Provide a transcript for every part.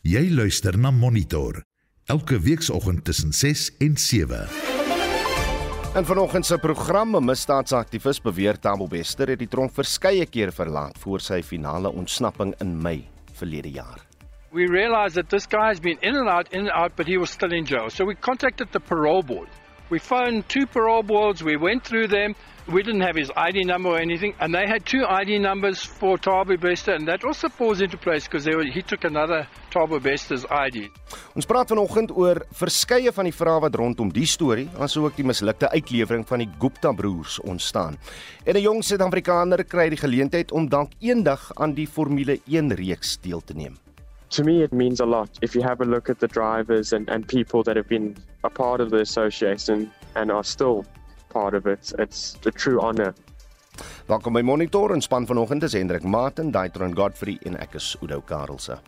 Jy luister na Monitor elke weekoggend tussen 6 en 7. En vanoggend se program, 'n misdaadsaktivis beweer Tabo Bester het die tronk verskeie keer verlaat voor sy finale ontsnapping in Mei verlede jaar. We realized that this guy has been in and out, in and out, but he was still in jail. So we contacted the parole board. We phoned two parole boards, we went through them. We didn't have his ID number or anything, and they had two ID numbers for Tabo Bester, and that also falls into place because he took another Tabo Bester's ID. Ons praat vanoggend oor verskeie van die vrae wat rondom die storie, asook die mislukte uitlewering van die Gupta broers ontstaan. En 'n jong Suid-Afrikaner kry die geleentheid om dalk eendag aan die Formule 1 reeks deel te neem. To me, it means a lot. If you have a look at the drivers and, and people that have been a part of the association and are still part of it, it's a true honor. Welkom by Monitor en span vanoggend is Hendrik Martin, Daitron Godfrey en ek is Udo Karlse.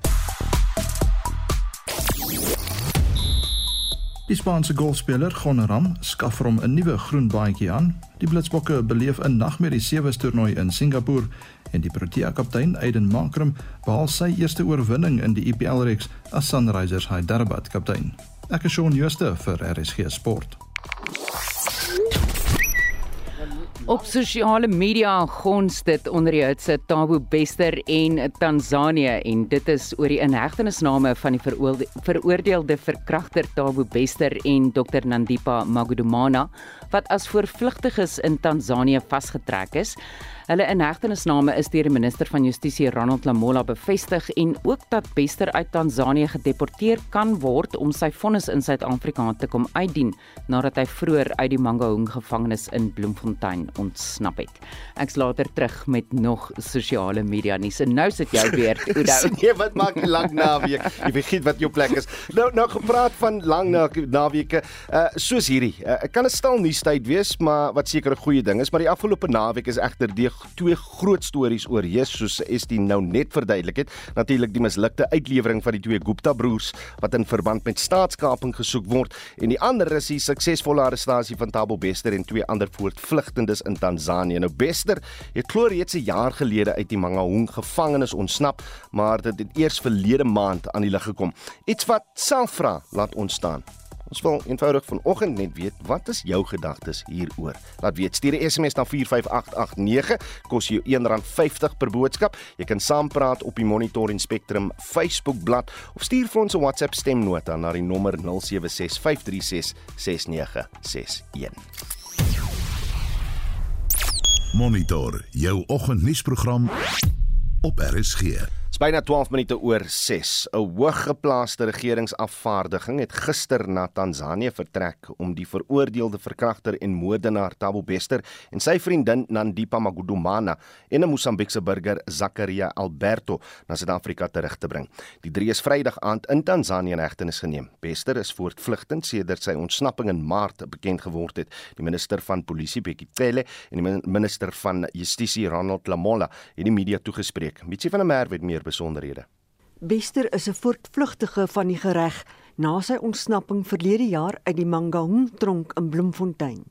Die Spaanse golfspeler Goneram skaf vir hom 'n nuwe groen baadjie aan. Die Blitsbokke beleef 'n nagmerrie sewe toernooi in Singapore en die Protea kaptein Aiden Markram behaal sy eerste oorwinning in die IPL reeks as Sunrisers Hyderabad kaptein. Ek is Shaun Schuster vir RSG Sport. Op sosiale media gons dit onder die hitse Tabo Bester en Tansanië en dit is oor die inhegtenisname van die veroordeelde verkragter Tabo Bester en Dr Nandipa Magudumana wat as voorvlugtiges in Tansanië vasgetrek is. Hulle inhegtenisname is deur die minister van Justisie Ronald Lamola bevestig en ook dat Bester uit Tansanië gedeporteer kan word om sy vonnis in Suid-Afrika te kom uitdien nadat hy vroeër uit die Mangaung gevangenis in Bloemfontein ontsnap het. Ek's later terug met nog sosiale media nuus. Nou sit jy weer, Oudo. nee, wat maak jy lank naweek? Jy vergeet wat jou plek is. Nou nou gepraat van lang naweke, uh soos hierdie. Uh, kan 'n stil nuustyd wees, maar wat seker 'n goeie ding is, maar die afgelope naweek is egter die twee groot stories oor Jesus soos Estie nou net verduidelik het. Natuurlik die mislukte uitlewering van die twee Gupta broers wat in verband met staatskaping gesoek word en die ander is die suksesvolle arrestasie van Thabo Bester en twee ander voortvlugtendes in Tansanië. Nou Bester het glo reeds 'n jaar gelede uit die Mangaung gevangenis ontsnap, maar dit het eers verlede maand aan die lig gekom. Iets wat selfvra laat ontstaan. Ons wil eenvoudig vanoggend net weet wat is jou gedagtes hieroor. Laat weet stuur 'n SMS na 45889 kos jou R1.50 per boodskap. Jy kan saampraat op die Monitor en Spectrum Facebook bladsy of stuur vir ons 'n WhatsApp stemnota na die nommer 0765366961. Monitor jou oggendnuusprogram op RSG byna 12 minute oor 6. 'n Hooggeplaaste regeringsafvaardiging het gister na Tansanië vertrek om die veroordeelde verkragter en moordenaar Thabo Bester en sy vriendin Nandipa Magudumana en 'n Mosambiekse burger Zakaria Alberto na Suid-Afrika terug te bring. Die drie is Vrydag aand in Tansanië in hegtenis geneem. Bester is voortvlugtend sedert sy ontsnapping in Maart bekend geword het. Die minister van Polisie Bekkie Cele en die minister van Justisie Ronald Lamola het die media toegespreek. Mitsi van der Merwe het meer besonderhede. Bester is 'n voortvlugtige van die gereg na sy ontsnapping verlede jaar uit die Mangaung tronk in Bloemfontein.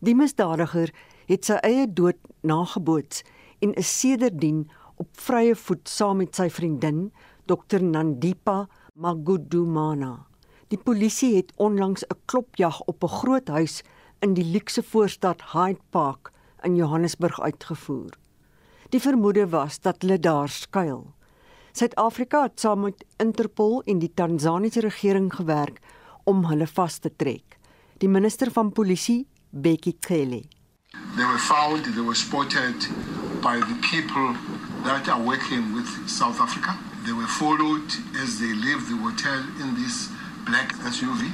Die misdadiger het sy eie dood nageboots en is sedertdien op vrye voet saam met sy vriendin Dr Nandipa Magudumana. Die polisie het onlangs 'n klopjag op 'n groot huis in die luukse voorstad Hyde Park in Johannesburg uitgevoer. Die vermoede was dat hulle daar skuil. Suid-Afrika het saam met Interpol en die Tansaniese regering gewerk om hulle vas te trek. Die minister van polisie, Bekkie Cele. They were found, they were spotted by the people that are working with South Africa. They were followed as they left the hotel in this black SUV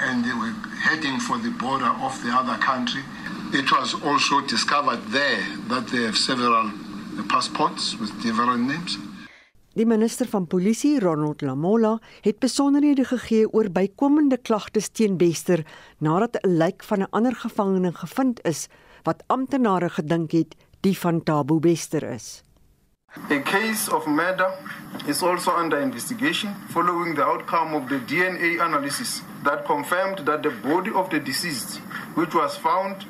and they were heading for the border of the other country. It was also discovered there that they have several passports with different names. Die minister van Polisie, Ronald Lamola, het besonderhede gegee oor bykomende klagtes teen Bester nadat 'n lijk van 'n ander gevangene gevind is wat amptenare gedink het die van Tabo Bester is. A case of murder is also under investigation following the outcome of the DNA analysis that confirmed that the body of the deceased, which was found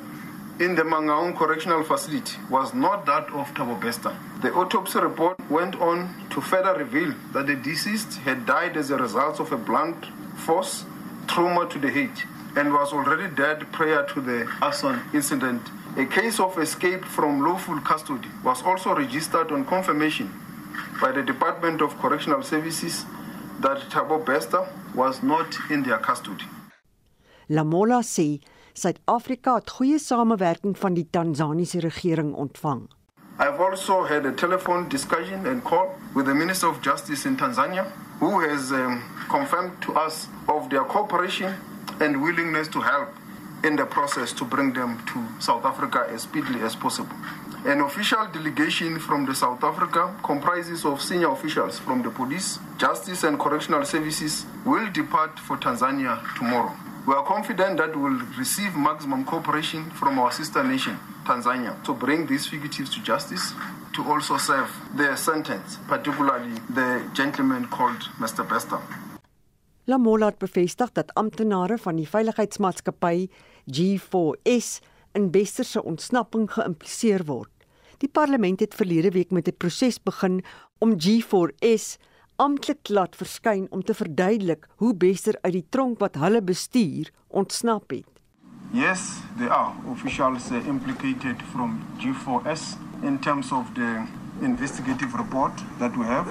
in the Mangaung Correctional Facility, was not that of Tabo Bester. The autopsy report went on to further reveal that the deceased had died as a result of a blunt force trauma to the head and was already dead prior to the arson incident. A case of escape from lawful custody was also registered on confirmation by the Department of Correctional Services that Thabo Bester was not in their custody. Lamola sê Suid-Afrika het goeie samewerking van die Tansaniese regering ontvang. I've also had a telephone discussion and call with the Minister of Justice in Tanzania, who has um, confirmed to us of their cooperation and willingness to help in the process to bring them to South Africa as speedily as possible. An official delegation from the South Africa comprises of senior officials from the police, justice and correctional services will depart for Tanzania tomorrow. We are confident that we will receive maximum cooperation from our sister nation, Tanzania, to bring these fugitives to justice, to also serve their sentence, particularly the gentleman called Mr. Bester. Lamola het bevestig dat amptenare van die veiligheidsmaatskappy G4S in Bester se ontsnapping geïmpliseer word. Die parlement het verlede week met 'n proses begin om G4S amptelik laat verskyn om te verduidelik hoe Bester uit die tronk wat hulle bestuur ontsnap het. Yes, there are officials implicated from G4S in terms of the investigative report that we have.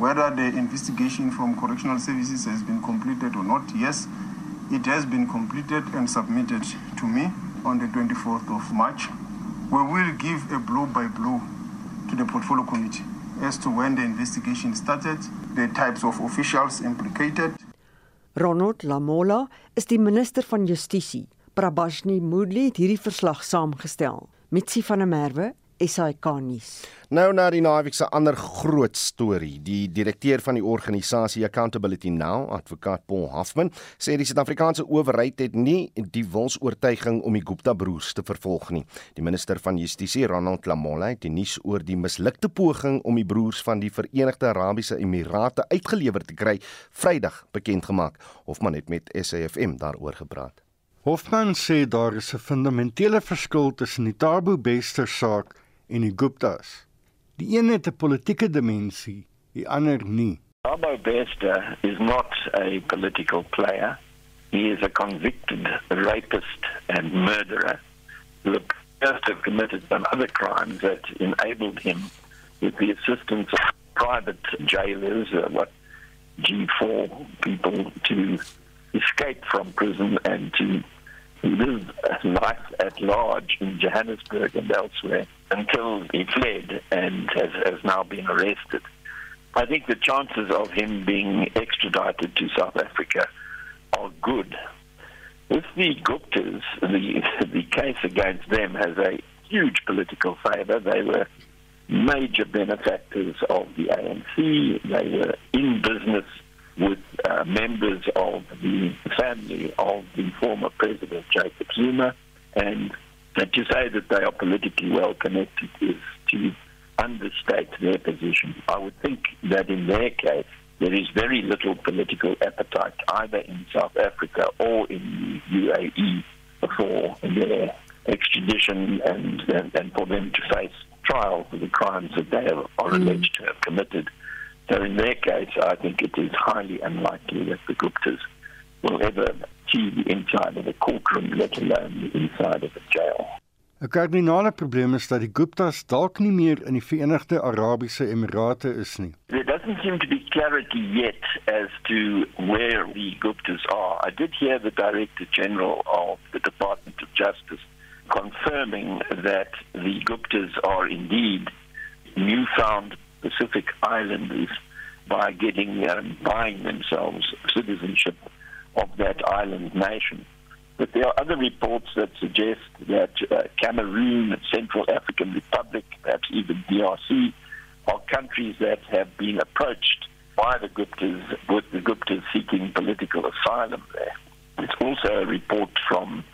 Whether the investigation from correctional services has been completed or not, yes, it has been completed and submitted to me on the 24th of March. We will give a blow by blow to the portfolio committee as to when the investigation started, the types of officials implicated. Ronald Lamola is die minister van Justisie. Prabashni Moodley het hierdie verslag saamgestel. Mitsi van der Merwe SAK nuus. Nou na die naweek se ander groot storie. Die direkteur van die organisasie Accountability Now, advokaat Paul Hoffman, sê die Suid-Afrikaanse owerheid het nie die wilsoortuiging om die Gupta broers te vervolg nie. Die minister van Justisie, Ronald Lamola, het die nuus oor die mislukte poging om die broers van die Verenigde Arabiese Emirate uitgelewer te kry, Vrydag bekend gemaak. Hoffman het met SAFM daaroor gepraat. Hoffman sê daar is 'n fundamentele verskil tussen die Tabo Bester saak en die Guptas. Die een het 'n politieke dimensie, die ander nie. Tabo Bester is not a political player. He is a convicted rapist and murderer who appears to have committed some other crimes that enabled him, with the assistance of private jailers, uh, what G4 people, to escape from prison and to live life at large in Johannesburg and elsewhere until he fled and has, has now been arrested. I think the chances of him being extradited to South Africa are good. With the Guptas, the, the case against them has a huge political favour. They were major benefactors of the ANC. They were in business with uh, members of the family of the former President Jacob Zuma. And to say that they are politically well connected is to understate their position. I would think that in their case, there is very little political appetite either in South Africa or in the UAE for their extradition and, and, and for them to face trial for the crimes that they are alleged to have committed. So in their case, I think it is highly unlikely that the Guptas will ever see the inside of a courtroom, let alone the inside of a jail. 'n Kardinale probleem is dat die Guptas dalk nie meer in die Verenigde Arabiese Emirate is nie. There doesn't seem to be clarity yet as to where the Guptas are. I did hear the Director General of the Department of Justice confirming that the Guptas are indeed newfound Pacific Islanders by getting um, buying themselves citizenship of that island nation. But there are other reports that suggest that uh, Cameroon, and Central African Republic, perhaps even DRC, are countries that have been approached by the Guptas, with the Guptas seeking political asylum there. It's also a report from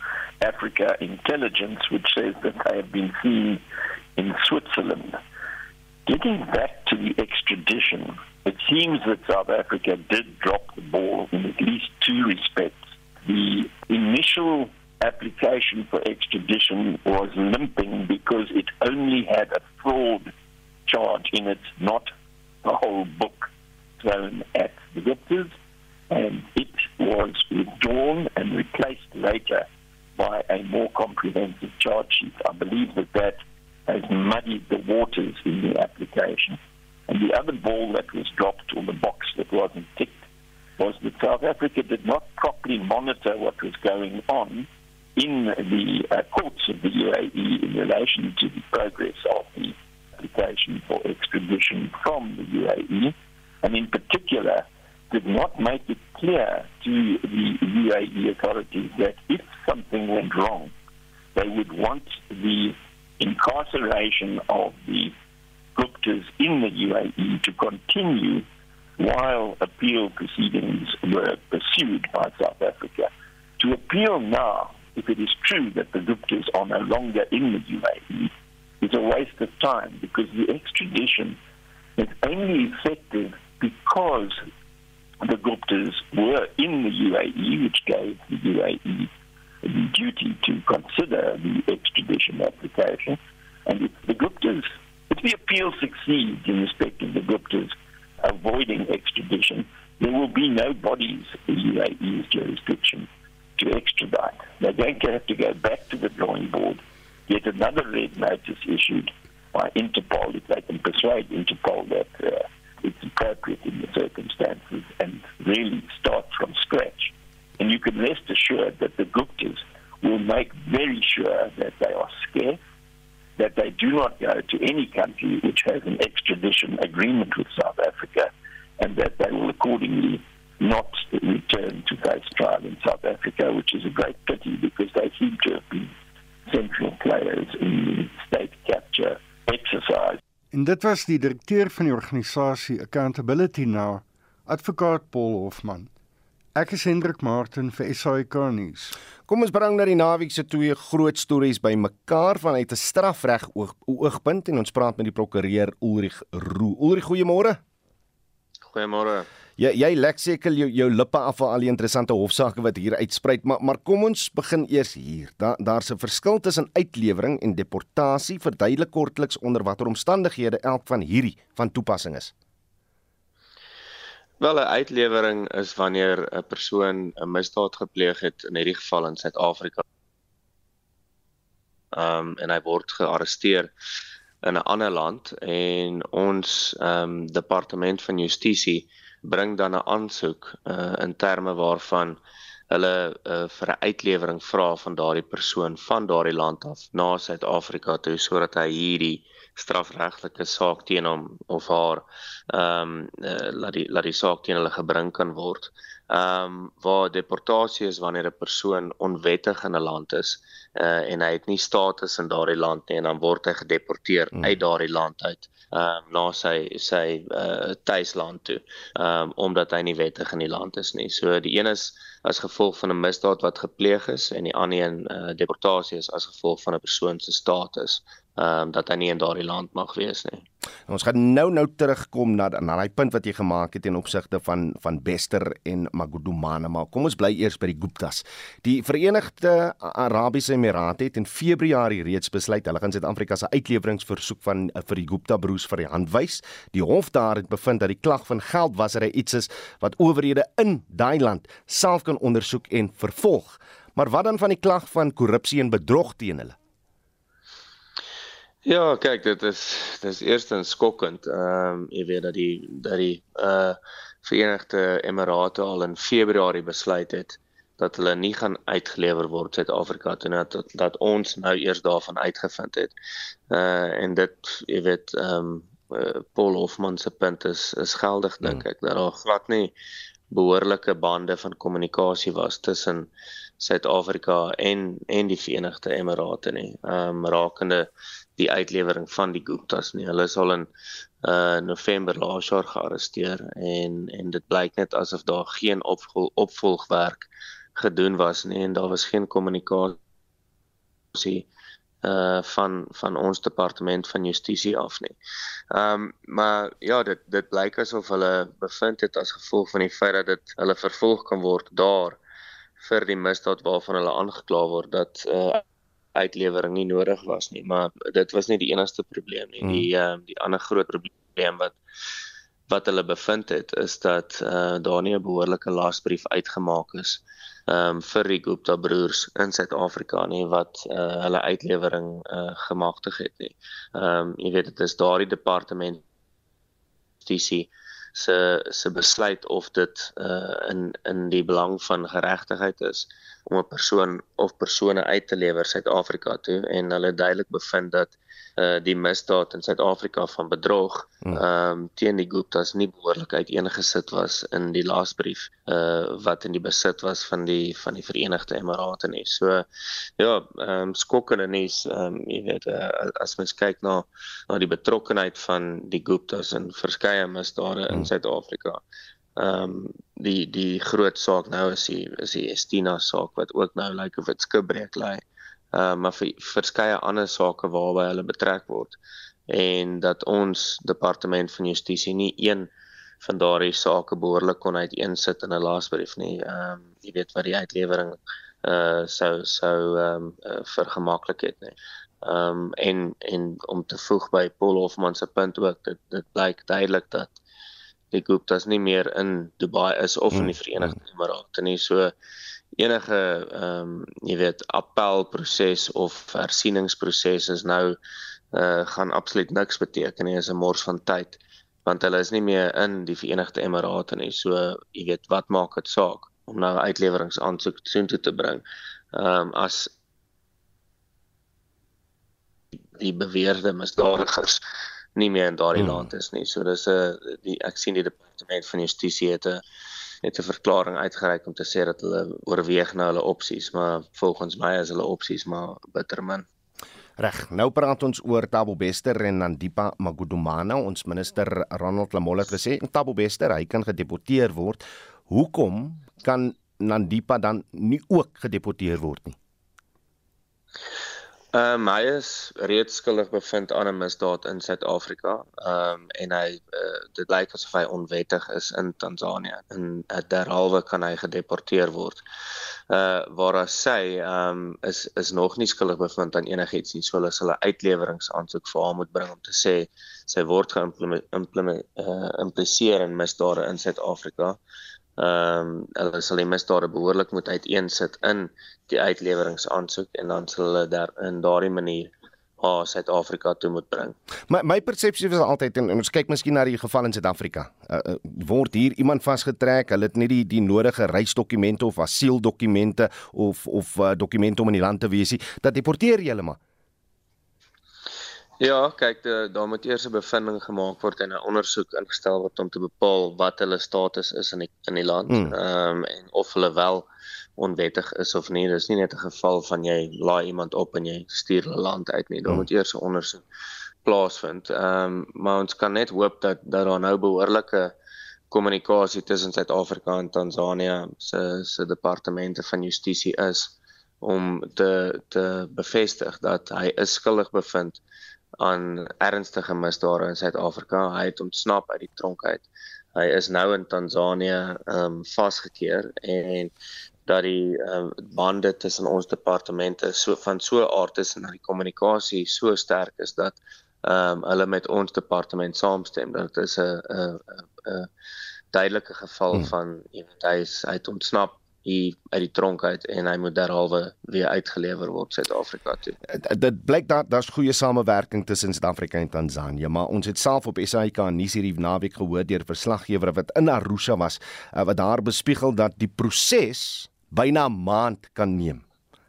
Africa Intelligence, which says that they have been seen in Switzerland. Getting back to the extradition, it seems that South Africa did drop the ball in at least two respects. The initial application for extradition was limping because it only had a fraud charge in it, not the whole book thrown at the victors, and it was withdrawn and replaced later by a more comprehensive charge sheet. I believe that that has muddied the waters in the application. And the other ball that was dropped, or the box that wasn't ticked, was that South Africa did not properly monitor what was going on in the uh, courts of the UAE in relation to the progress of the application for extradition from the UAE, and in particular, did not make it clear to the UAE authorities that if something went wrong, they would want the incarceration of the Guptas in the UAE to continue while appeal proceedings were pursued by South Africa. To appeal now, if it is true that the Guptas are no longer in the UAE, is a waste of time because the extradition is only effective because the Guptas were in the UAE, which gave the UAE duty to consider the extradition application. And if the Guptas, if the appeal succeeds in respect of the Guptas avoiding extradition, there will be no bodies in UAE's jurisdiction to extradite. They're going to have to go back to the drawing board, get another red notice issued by Interpol if they can persuade Interpol that uh, it's appropriate in the circumstances and really start from scratch. And you can rest assured that the Guptas will make very sure that they are scarce, that they do not go to any country which has an extradition agreement with South Africa, and that they will accordingly not return to face trial in South Africa, which is a great pity because they seem to have been central players in the state capture exercise. En dit was die direkteur van die organisasie Accountability Now, advokaat Paul Hofman. Ek is Hendrik Martin vir SAK nuus. Kom ons bring na die naweek se twee groot stories bymekaar vanuit 'n strafreg oog, oogpunt en ons praat met die prokureur Ulrich Roo. Ulrich, goeiemôre. Goeiemôre. Jy jy lek seker jou, jou lippe af vir al die interessante hofsaake wat hier uitspruit, maar maar kom ons begin eers hier. Daar daar's 'n verskil tussen uitlewering en deportasie. Verduidelik kortliks onder watter omstandighede elk van hierdie van toepassing is. Wel 'n uitlewering is wanneer 'n persoon 'n misdaad gepleeg het in hierdie geval in Suid-Afrika. Ehm um, en hy word gearresteer in 'n ander land en ons ehm um, departement van justisie bring dan 'n aansoek uh, in terme waarvan hulle uh, vir 'n uitlewering vra van daardie persoon van daardie land af na Suid-Afrika toe sodat hy hierdie strafregtelike saak teen hom of haar ehm um, uh, laat die laat die saak teen hulle gebring kan word. Ehm um, waar deportasie is wanneer 'n persoon onwettig in 'n land is uh, en hy het nie status in daardie land nie en dan word hy gedeporteer hmm. uit daardie land uit ehm um, na sy sy uh, tuisland toe ehm um, omdat hy nie wettig in die land is nie. So die een is as gevolg van 'n misdaad wat gepleeg is en die ander een uh, deportasie is as gevolg van 'n persoon se status ehm um, dat hy nie in daardie land mag wees nie. Ons gaan nou nou terugkom na na daai punt wat jy gemaak het in opsigte van van Bester en Magudumana, maar kom ons bly eers by die Guptas. Die Verenigde Arabiese Emirate het in Februarie reeds besluit hulle gaan Suid-Afrika se uitleweringsversoek van eh, vir die Gupta broers vir die hand wys. Die hof daar het bevind dat die klag van geldwasery iets is wat owerhede in daai land self kan ondersoek en vervolg. Maar wat dan van die klag van korrupsie en bedrog teen hulle? Ja, kyk, dit is dis eerstens skokkend. Ehm um, jy weet dat die dat die uh Verenigde Emirate al in Februarie besluit het dat hulle nie gaan uitgelewer word Suid-Afrika toe dat, dat dat ons nou eers daarvan uitgevind het. Uh en dit jy weet ehm um, uh, Paul Hofman se punt is is geldig dink hmm. ek dat daar glad nie behoorlike bande van kommunikasie was tussen Suid-Afrika en en die Verenigde Emirate nie. Ehm um, rakende die uitlewering van die Guptas nie. Hulle is al in uh November laas jaar gearresteer en en dit blyk net asof daar geen opvol, opvolgwerk gedoen was nie en daar was geen kommunikasie uh van van ons departement van justisie af nie. Ehm um, maar ja, dit dit blyk asof hulle bevind het as gevolg van die feit dat dit hulle vervolg kan word daar vir die misdaad waarvan hulle aangekla word dat uh uitlewering nie nodig was nie, maar dit was nie die enigste probleem nie. Die hmm. ehm uh, die ander groot probleem wat wat hulle bevind het is dat uh, daar nie 'n behoorlike lasbrief uitgemaak is um, vir die Gupta broers in Suid-Afrika nie wat uh, hulle uitlewering uh, gemagtig het nie. Ehm um, jy weet dit is daardie departement justisie se se besluit of dit uh, in in die belang van geregtigheid is om 'n persoon of persone uit te lewer Suid-Afrika toe en hulle duidelik bevind dat uh die misdaad in Suid-Afrika van bedrog hmm. ehm um, teen die Guptas nie behoorlik uiteengesit was in die laasbrief uh wat in die besit was van die van die Verenigde Emirate nie. So ja, ehm um, skokkende nuus. Ehm um, jy weet uh, as mens kyk na na die betrokkeheid van die Guptas in verskeie misdade in hmm. Suid-Afrika. Ehm um, die die groot saak nou is die is die Estina saak wat ook nou lyk like of dit skibreek lê. Ehm uh, maar vir verskeie ander sake waarby hulle betrek word en dat ons departement van justisie nie een van daardie sake behoorlik kon uiteensit in 'n laasbrief nie. Ehm um, jy weet wat die uitlewering uh sou sou ehm um, uh, vergemaklik het nie. Ehm um, en en om te voeg by Paul Hofman se punt ook dit dit blyk duidelik dat Guptas nie meer in Dubai is of in die hmm. Verenigde Emirate nie. So enige ehm um, jy weet appelproses of hersieningsproses is nou uh gaan absoluut niks beteken nie. Is 'n mors van tyd want hulle is nie meer in die Verenigde Emirate nie. So jy weet wat maak dit saak om nou 'n uitleweringsaansoek soontoe te bring. Ehm um, as die beweerde misdadigers nie meer in daardie hmm. land is nie. So dis 'n die ek sien die departement van justisie het 'n het 'n verklaring uitgereik om te sê dat hulle oorweeg nou hulle opsies, maar volgens my is hulle opsies maar bitter min. Reg, nou praat ons oor Tabo Bester en Nandipa Magudumana. Ons minister Ronald Lamola het gesê Tabo Bester, hy kan gedeporteer word. Hoekom kan Nandipa dan nie ook gedeporteer word nie? Ehm um, hy is reeds skuldig bevind aan 'n misdaad in Suid-Afrika. Ehm um, en hy uh, dit lyk asof hy onwettig is in Tansanië en uh, derhalwe kan hy gedeporteer word. Uh waar hy sê ehm um, is is nog nie skuldig bevind aan enigiets nie. So hulle sal 'n uitleweringsaansoek vir hom moet bring om te sê sy word geïmplementeer uh, in misdade in Suid-Afrika ehm um, hulle sal die misdade behoorlik moet uiteensit in die uitleweringsaansoek en dan sal hulle daar in daardie manier na Suid-Afrika toe moet bring. My my persepsie was altyd en ons kyk miskien na die geval in Suid-Afrika. Uh, uh, word hier iemand vasgetrek, hulle het nie die die nodige reisdokumente of asieldokumente of of uh, dokumente om in die land te wees nie, dat deporteer jy hulle maar. Ja, kyk, daar moet eers 'n bevinding gemaak word en 'n ondersoek ingestel word om te bepaal wat hulle status is in die in die land. Hmm. Ehm mm. um, en of hulle wel onwettig is of nie. Dis nie net 'n geval van jy laai iemand op en jy stuur hulle land uit nie. Daar mm. moet eers 'n ondersoek plaasvind. Ehm um, maar ons kan net hoop dat dat daar nou behoorlike kommunikasie tussen Suid-Afrika en Tansanië se se departemente van justisie is om te te bevestig dat hy is skuldig bevind aan ernstige misdade in Suid-Afrika. Hy het ontsnap uit die tronk uit. Hy is nou in Tansanië ehm um, vasgekeer en dat die ehm um, bande tussen ons departemente so van so aard is en dat die kommunikasie so sterk is dat ehm um, hulle met ons departement saamstem dat dit is 'n 'n 'n duidelike geval hmm. van jy weet hy is hy het ontsnap hier uit die tronk uit en hy moet derhalwe weer uitgelewer word Suid-Afrika toe. Eh, dit blyk dat daar's goeie samewerking tussen Suid-Afrika en Tansanië, maar ons het self op SAK nuus hierdie naweek gehoor deur verslaggewers wat in Arusha was, eh, wat daar bespiegel dat die proses byna 'n maand kan neem.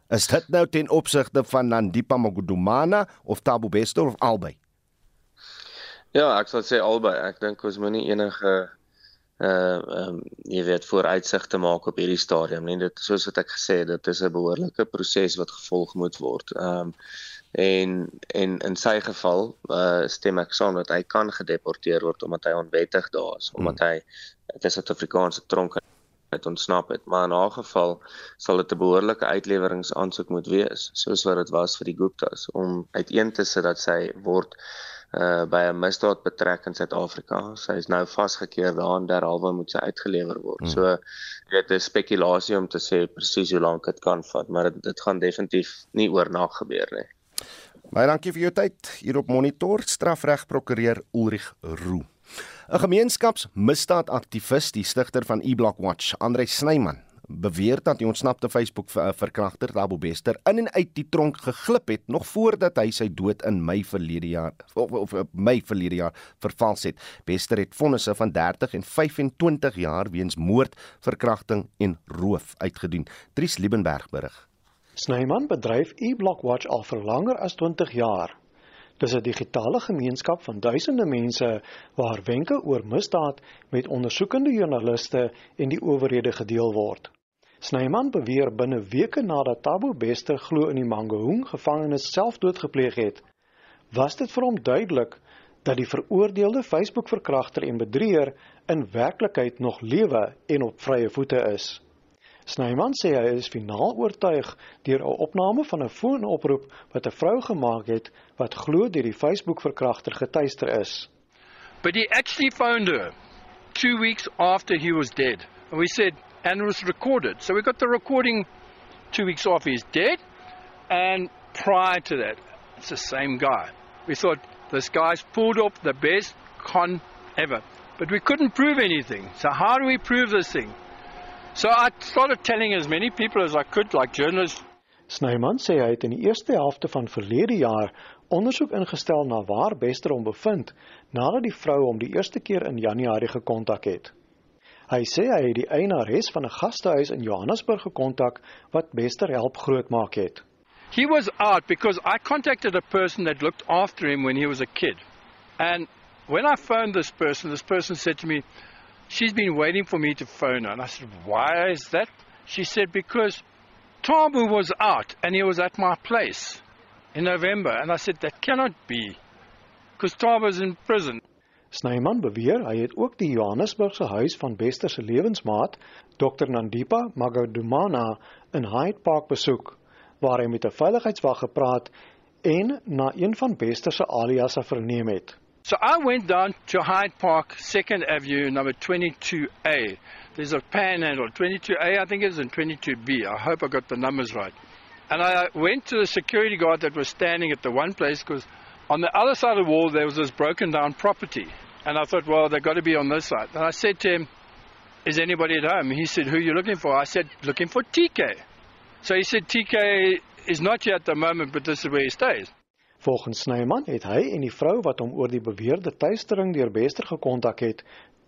Is dit nou ten opsigte van Nandipa Magudumana of Thabo Bester of albei? Ja, ek sal sê albei. Ek dink ons moenie enige uh um, jy weet vooruitsig te maak op hierdie stadium nie? Dit soos wat ek gesê het dit is 'n behoorlike proses wat gevolg moet word. Um en en in sy geval uh stem ek saam dat hy kan gedeporteer word omdat hy onwettig daar is omdat hmm. hy dit is 'n Afrikaanse tronk het ontsnap het. Maar in 'n geval sal dit 'n behoorlike uitleweringsaansoek moet wees soos wat dit was vir die Guptas om uiteen te sit dat sy word uh by 'n misdaad betrek in Suid-Afrika. Sy is nou vasgekeer daar en derhalwe moet sy uitgelewer word. Hmm. So dit is spekulasie om te sê presies hoe lank dit kan vat, maar dit, dit gaan definitief nie oornag gebeur nie. Baie dankie vir jou tyd hier op Monitor strafregprokureur Ulrich Roo. 'n Gemeenskapsmisdaadaktivis, die stigter van eBlock Watch, Andre Snyman, beweer dat die ontsnapte Facebook verkragter Rabo Bester in en uit die tronk geglip het nog voordat hy sy dood in Mei verlede jaar of, of Mei verlede jaar vervals het. Bester het vonnisse van 30 en 25 jaar weens moord, verkrachting en roof uitgedien. Dries Liebenberg berig. Snyman bedryf eBlock Watch al vir langer as 20 jaar. Dis 'n digitale gemeenskap van duisende mense waar wenke oor misdaad met ondersoekende joernaliste en die owerhede gedeel word. Snyman beweer binne weke nadat Tabo Bester glo in die Mangaung gevangenis selfdood gepleeg het, was dit vir hom duidelik dat die veroordeelde Facebook-verkragter en bedrieër in werklikheid nog lewe en op vrye voete is. Snyman sê hy is finaal oortuig deur 'n opname van 'n foonoproep wat 'n vrou gemaak het wat glo deur die Facebook-verkragter getuister is. But he actually phoned her 2 weeks after he was dead. And we said and it was recorded. So we got the recording two weeks after he's dead, and prior to that, it's the same guy. We thought this guy's pulled off the best con ever, but we couldn't prove anything. So how do we prove this thing? So I started telling as many people as I could, like journalists. Snyman sê hy het in die eerste helfte van verlede jaar ondersoek ingestel na waar Bester hom bevind nadat die vrou hom die eerste keer in Januarie gekontak het. Hy sê hy het die eienares van 'n gastehuis in Johannesburg gekontak wat Bester help grootmaak het. He was out because I contacted a person that looked after him when he was a kid. And when I phoned this person, this person said to me, She's been waiting for me to phone her. And I said, Why is that? She said, Because Tabu was out and he was at my place in November. And I said, That cannot be. Because Tabu's in prison. Snyman beweer hy het ook die Johannesburgse huis van Bester se lewensmaat, Dr Nandipa Magadumana in Hyde Park besoek waar hy met 'n veiligheidswag gepraat en na een van Bester se aliasse verneem het. So I went down to Hyde Park 2nd Avenue number 22A. There's a panhandle 22A I think it is and 22B. I hope I got the numbers right. And I went to the security guard that was standing at the one place because on the other side of the wall there was this broken down property. And I thought, well, they've got to be on this side. And I said to him, is anybody at home? He said, who are you looking for? I said, looking for TK. So he said, TK is not here at the moment, but this is where he stays. Volgens Snyman het hy en die vrou wat hom oor die beweerde tuistering deur Bester gekontak het,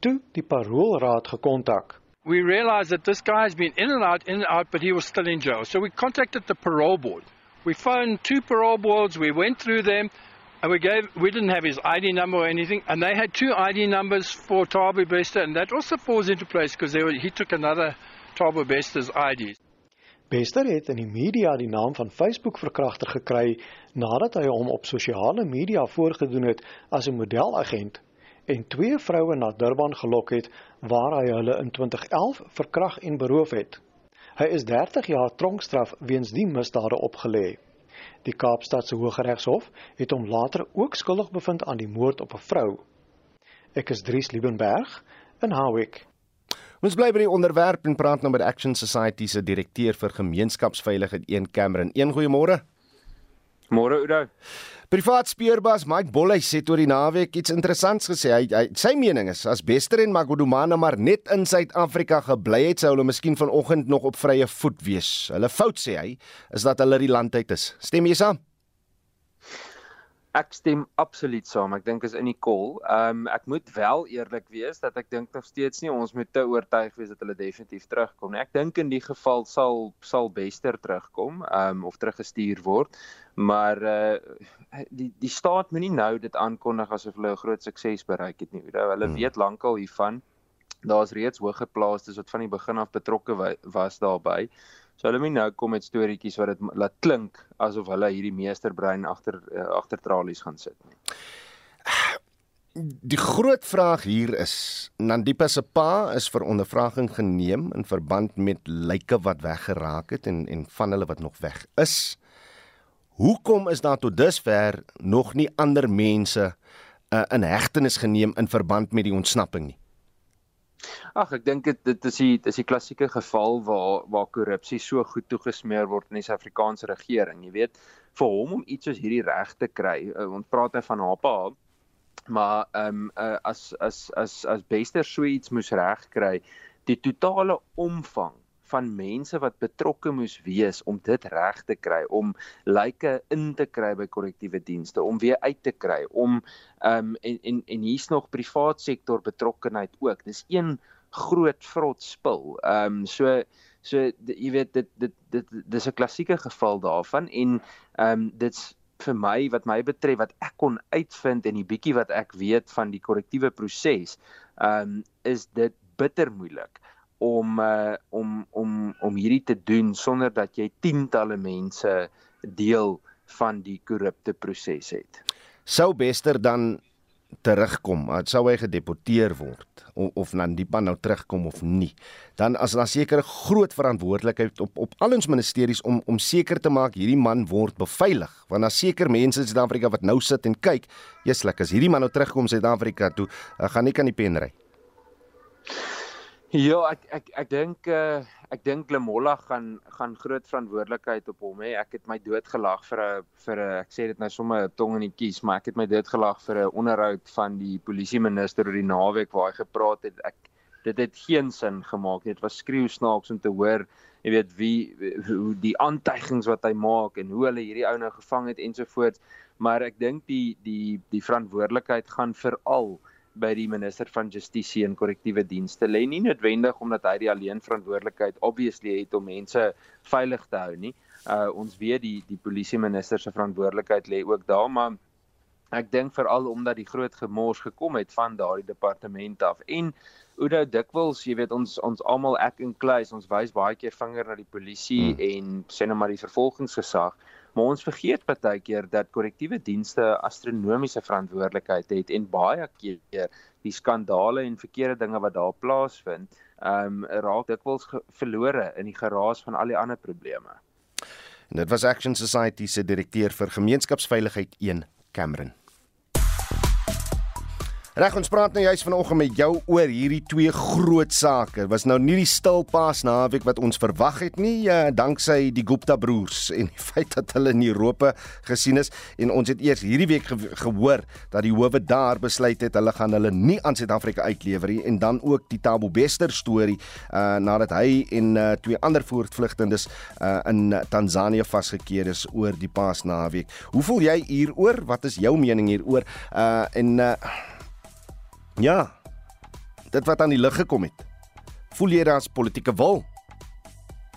toe die paroolraad gekontak. We realized that this guy has been in and out, in and out, but he was still in jail. So we contacted the parole board. We phoned two parole boards, we went through them, and we gave we didn't have his ID number or anything, and they had two ID numbers for Tabu Bester, and that also falls into place because he took another Tabu Bester's ID. Bester het in die media die naam van Facebook verkragter gekry nadat hy hom op sosiale media voorgedoen het as 'n modelagent en twee vroue na Durban gelok het waar hy hulle in 2011 verkrag en beroof het. Hy is 30 jaar tronkstraf weens die misdade opgelê. Die Kaapstadse Hooggeregshof het hom later ook skuldig bevind aan die moord op 'n vrou. Ek is Dries Liebenberg in Howick. Ons bly by die onderwerp en praat nou met Action Society se direkteur vir gemeenskapsveiligheid, een Cameron. Een goeiemôre. Môre Oudo. Privaat speurbaas Mike Bolhuis het oor die naweek iets interessants gesê. Hy, hy sy mening is as Bester en Magodumana maar net in Suid-Afrika gebly het, sou hulle miskien vanoggend nog op vrye voet wees. Hulle fout sê hy is dat hulle die land uit is. Stem jy saam? Ek stem absoluut saam. Ek dink is in die kol. Ehm um, ek moet wel eerlik wees dat ek dink nog steeds nie ons moet te oortuig wees dat hulle definitief terugkom nie. Ek dink in die geval sal sal Bester terugkom, ehm um, of teruggestuur word. Maar uh die die staat moenie nou dit aankondig asof hulle 'n groot sukses bereik het nie. Hulle hmm. weet lankal hiervan. Daar's reeds hoëgeplaastes wat van die begin af betrokke was daarbey. So hulle moet nou kom met storieetjies wat dit laat klink asof hulle hierdie meesterbrein agter uh, agter tralies gaan sit nie. Die groot vraag hier is Nandipa se pa is vir ondervraging geneem in verband met lyke wat weggeraak het en en van hulle wat nog weg is. Hoekom is daar tot dusver nog nie ander mense uh, in hegtenis geneem in verband met die ontsnapping nie? Ag, ek dink dit dit is die dis die klassieke geval waar waar korrupsie so goed toegesmeer word in die Suid-Afrikaanse regering. Jy weet, vir hom om iets soos hierdie reg te kry, uh, ons praat hy van HPA maar ehm um, uh, as as as as Bester so iets moes regkry, die totale omvang van mense wat betrokke moes wees om dit reg te kry, om lyke in te kry by korrektiewe dienste, om weer uit te kry, om ehm um, en en en hier's nog privaat sektor betrokkenheid ook. Dis een groot vrot spil. Ehm um, so so jy weet dit dit dit dis 'n klassieke geval daarvan en ehm um, dit's vir my wat my betref wat ek kon uitvind en die bietjie wat ek weet van die korrektiewe proses ehm um, is dit bitter moeilik om uh, om om om hierdie te doen sonder dat jy tientalle mense deel van die korrupte proses het. Sou Bester dan terugkom, sou hy gedeporteer word of, of Nandipa nou terugkom of nie. Dan as daar seker groot verantwoordelikheid op op al ons ministeries om om seker te maak hierdie man word beveilig, want daar seker mense in Suid-Afrika wat nou sit en kyk, jeslik as hierdie man nou terugkom Suid-Afrika toe, gaan nie kan die pen ry. Ja, ek ek ek dink uh ek dink Lemolla gaan gaan groot verantwoordelikheid op hom hê. Ek het my doodgelag vir 'n vir 'n ek sê dit nou sommer tong in die kies, maar ek het my doodgelag vir 'n onderhoud van die polisie minister oor die naweek waar hy gepraat het. Ek dit het geen sin gemaak nie. Dit was skreeu snaaks om te hoor, jy weet wie hoe die aantuigings wat hy maak en hoe hulle hierdie ou nou gevang het ensovoorts. Maar ek dink die die die verantwoordelikheid gaan veral by die minister van Justisie en korrektiewe dienste lê nie noodwendig omdat hy die alleen verantwoordelikheid obviously het om mense veilig te hou nie. Uh ons weet die die polisie minister se verantwoordelikheid lê ook daar maar ek dink veral omdat die groot gemors gekom het van daardie departement af en Oudo dikwels, jy weet ons ons almal ek en Kluis, ons wys baie keer vinger na die polisie hmm. en sê net maar die vervolgingsgesag maar ons vergeet baie keer dat korrektiewe dienste astronomiese verantwoordelikheid het en baie keer die skandale en verkeerde dinge wat daar plaasvind, ehm um, raak dikwels verlore in die geraas van al die ander probleme. En dit was Action Society se direkteur vir gemeenskapsveiligheid 1 Cameron. Reg ons praat nou juis vanoggend met jou oor hierdie twee groot sake. Was nou nie die stilpaas naweek wat ons verwag het nie, uh, danksy die Gupta broers en die feit dat hulle in Europa gesien is en ons het eers hierdie week ge gehoor dat die howe daar besluit het hulle gaan hulle nie aan Suid-Afrika uitlewer nie en dan ook die Tabo Bester storie uh nadat hy en uh, twee ander voortvlugtendes uh in Tansanië vasgekeer is oor die paas naweek. Hoe voel jy hieroor? Wat is jou mening hieroor? Uh en uh Ja. Dit wat aan die lig gekom het. Voel jy daar's politieke wil?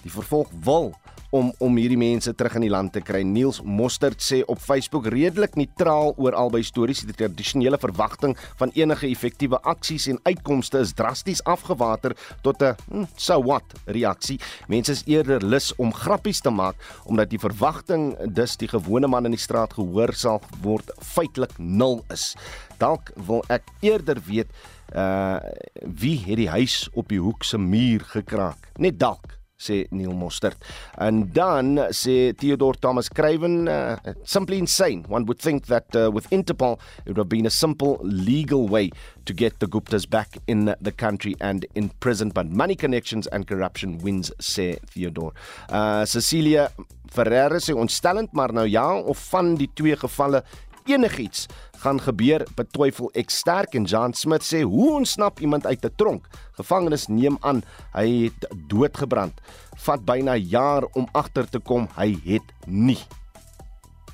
Die vervolg wil om om hierdie mense terug in die land te kry. Niels Mostert sê op Facebook redelik neutraal oor albei stories. Die tradisionele verwagting van enige effektiewe aksies en uitkomste is drasties afgewater tot 'n hm, so what reaksie. Mense is eerder lus om grappies te maak omdat die verwagting dus die gewone man in die straat gehoor sal word feitelik nul is. Dalk wil ek eerder weet uh wie het die huis op die hoek se muur gekraak. Net dalk sê Neil Mostert. En dan sê Theodore Thomas Craven, uh, simply insane. One would think that uh, with Interpol it would have been a simple legal way to get the Guptas back in the country and in prison, but money connections and corruption wins, sê Theodore. Uh, Cecilia Ferreira sê ontstellend, maar nou ja, of van die twee gevalle enigiets gaan gebeur, betwyfel ek sterk en Jan Smith sê hoe ontsnap iemand uit 'n tronk? Gevangenes neem aan hy het doodgebrand. Vat byna jaar om agter te kom hy het nie.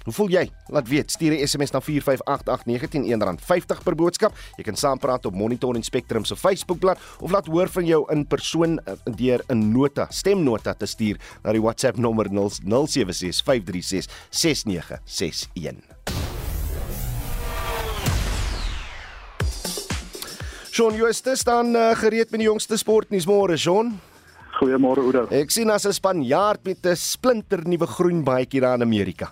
Hoe voel jy? Laat weet, stuur 'n SMS na 4588919 R50 per boodskap. Jy kan saampraat op Monitor en Spectrum se Facebookblad of laat hoor van jou in persoon eh, deur 'n nota, stemnota te stuur na die WhatsApp nommer 0765366961. Shaun Jooste staan uh, gereed met die jongste sportnuus môre, Shaun. Goeiemôre Oudo. Ek sien as 'n Spanjaard met 'n splinter nuwe groen baadjie daar in Amerika.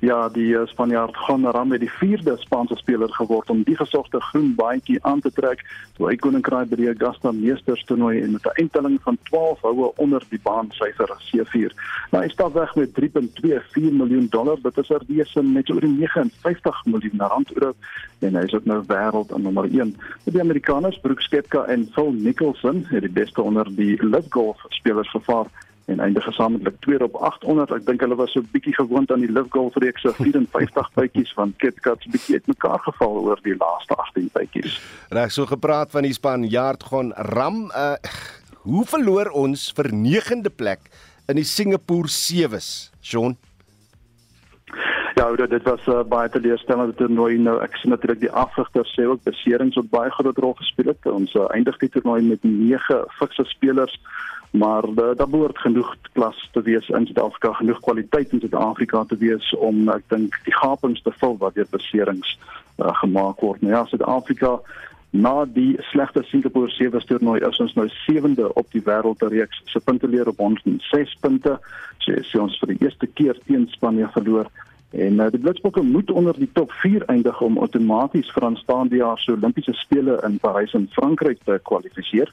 Ja, die uh, Spanjaard gaan ram met die vierde Spaanse speler geword om die gesogte groen baantjie aan te trek toe hy koninkryk by die Augusta Meesters toernooi en met 'n eindtelling van 12 houe onder die baansyfer C4. Nou hy stap weg met 3.24 miljoen dollar, dit is er wese met oor 59 miljoen rand oor en hy is ook nou wêreld nommer 1. Met die Amerikaners Brooks Koepka en Phil Mickelson het die beste onder die LIV Golf spelers gevaar en eindig gesamentlik tweede op 800. Ek dink hulle was so bietjie gewoond aan die Live Golf reeks se 54 bytjies van KitKat se bietjie uitmekaar geval oor die laaste 18 bytjies. Reg so gepraat van die span Jaard gaan ram uh hoe verloor ons vir 9de plek in die Singapore Sewe's, Sean? Ja, dit was uh, baie teleurstellende toernooi nou. Ek sien natuurlik die afrigter sê ook beserings het baie groot rol gespeel het. Ons uh, eindig die toernooi met 9 fikse spelers, maar uh, daar behoort genoeg klas te wees in Suid-Afrika, genoeg kwaliteit in Suid-Afrika te wees om ek dink die gapings te vul wat deur beserings uh, gemaak word. Nou ja, Suid-Afrika Na die slegte Singapore sewe toernooi is ons nou sewende op die wêreldreeks. Se punte leer op ons 6 punte. So is ons vir die eerste keer teen Spanje verloor. En uh, die Blitsbokke moet onder die top 4 eindig om outomaties vir aanstaande jaar se Olimpiese spele in Parys in Frankryk te kwalifiseer.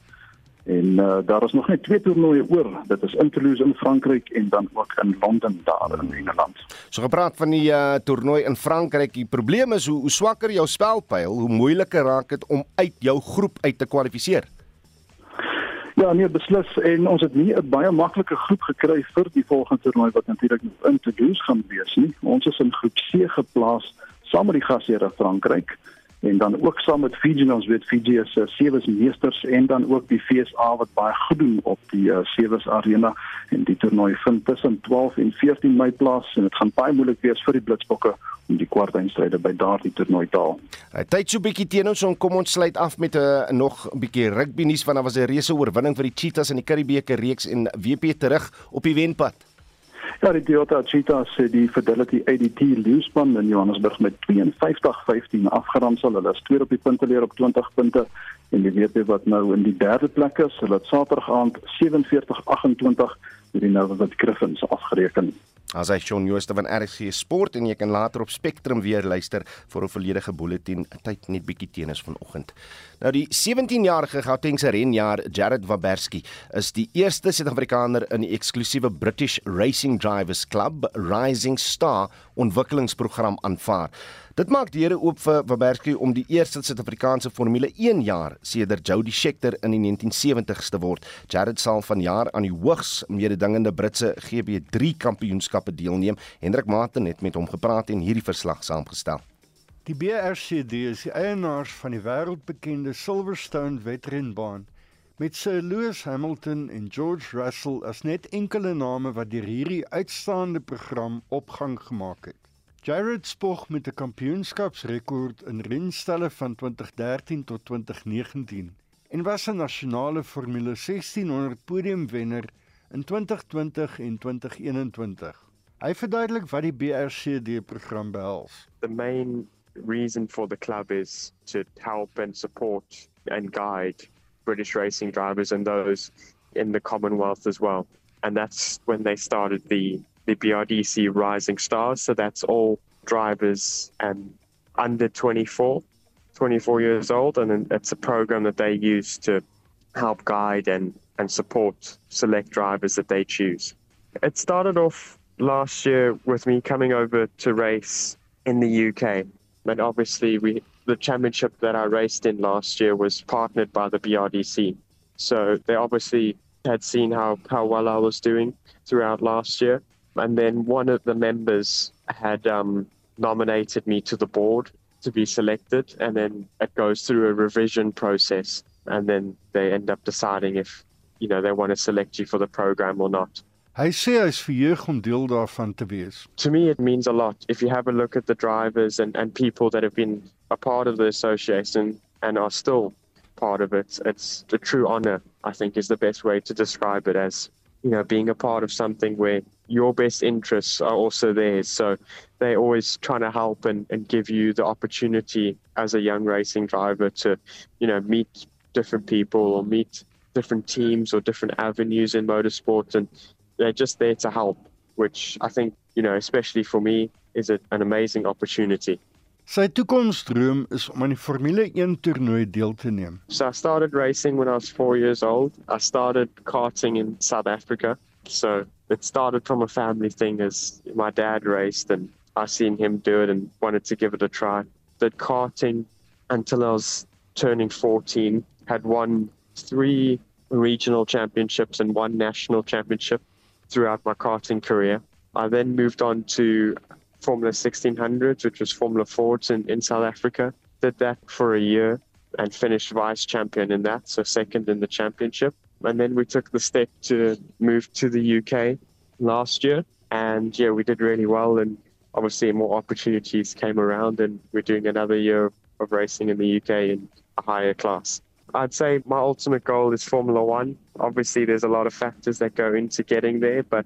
En uh, daar is nog net twee toernooie oor. Dit is in Toulouse in Frankryk en dan ook in Londen daar in Engeland. So gepraat van die uh, toernooi in Frankryk, die probleem is hoe, hoe swakker jou spelpyl, hoe moeiliker raak dit om uit jou groep uit te kwalifiseer. Ja, nee, beslis en ons het nie 'n baie maklike groep gekry vir die volgende toernooi wat natuurlik in Toulouse gaan wees nie. Ons is in groep C geplaas saam met die gasheer Frankryk en dan ook saam met Fiji ons weet Fiji is uh, sewe meesters en dan ook die FSA wat baie goed doen op die uh, sewe arena en die toernooi vind tussen 12 en 14 Mei plaas en dit gaan baie moeilik wees vir die Blitsbokke om die kwartfinale by daardie toernooi te haal. Hy tyd so bietjie teen ons om kom ons sluit af met 'n uh, nog 'n bietjie rugby nuus want daar was 'n reuse oorwinning vir die Cheetahs in die Curriebeeker reeks en WP terug op die wenpad. Ja, die Toyota Cheetahs het die Fidelity ADT leeuspan in Johannesburg met 52-15 afgeronsel. Hulle is tweede op die punteleer op 20 punte en die WP wat nou in die derde plek is, hulle het Saterdag aand 47-28 met die Nova Griffins afgereken. As hy Shaun Jooste van RSG Sport en jy kan later op Spectrum weer luister vir 'n volledige bulletin tyd net bietjie teenoor vanoggend. Nou die 17-jarige Gautengse renjaer Jared Waberski is die eerste Suid-Afrikaner in die eksklusiewe British Racing Drivers Club Rising Star ontwikkelingsprogram aanvaar. Dit maak deure oop vir Waberski om die eerste Suid-Afrikaanse Formule 1 jaar sedert Jody Scheckter in die 1970s te word. Jared sal vanjaar aan die hoogs mededingende Britse GB3 kampioenskappe deelneem. Hendrik Martin het met hom gepraat en hierdie verslag saamgestel. Die BRCD is die eienaars van die wêreldbekende Silverstone wedrenbaan met Sir Lewis Hamilton en George Russell as net enkele name wat deur hierdie uitstaande program opgang gemaak het. Jared spog met 'n kampioenskapsrekord in renstelle van 2013 tot 2019 en was 'n nasionale Formule 1600 podiumwenner in 2020 en 2021. Hy verduidelik wat die BRCD program behels. The main reason for the club is to help and support and guide British racing drivers and those in the Commonwealth as well. And that's when they started the the BRDC Rising Stars. So that's all drivers and under 24, 24 years old. And it's a program that they use to help guide and, and support select drivers that they choose. It started off last year with me coming over to race in the UK. And obviously, we the championship that I raced in last year was partnered by the BRDC. So they obviously had seen how, how well I was doing throughout last year and then one of the members had um, nominated me to the board to be selected, and then it goes through a revision process, and then they end up deciding if you know they want to select you for the program or not. Hy sê verheug om deel daarvan te wees. To me it means a lot if you have a look at the drivers and and people that have been a part of the association and are still part of it. It's a true honor, I think is the best way to describe it as, you know, being a part of something where your best interests are also theirs. So they're always trying to help and, and give you the opportunity as a young racing driver to, you know, meet different people or meet different teams or different avenues in motorsport. And they're just there to help, which I think, you know, especially for me, is a, an amazing opportunity. Sy toekomsdroom is om aan die Formule 1 toernooi deel te neem. So I started racing when I was 4 years old. I started karting in South Africa. So it started from a family thing as my dad raced and I seen him do it and wanted to give it a try. Did karting until I was turning 14, had won three regional championships and one national championship. Throughout my karting career. I then moved on to Formula 1600s, which was Formula Fords in, in South Africa. Did that for a year and finished vice champion in that, so second in the championship. And then we took the step to move to the UK last year. And yeah, we did really well. And obviously, more opportunities came around, and we're doing another year of racing in the UK in a higher class. I'd say my ultimate goal is Formula One. Obviously, there's a lot of factors that go into getting there, but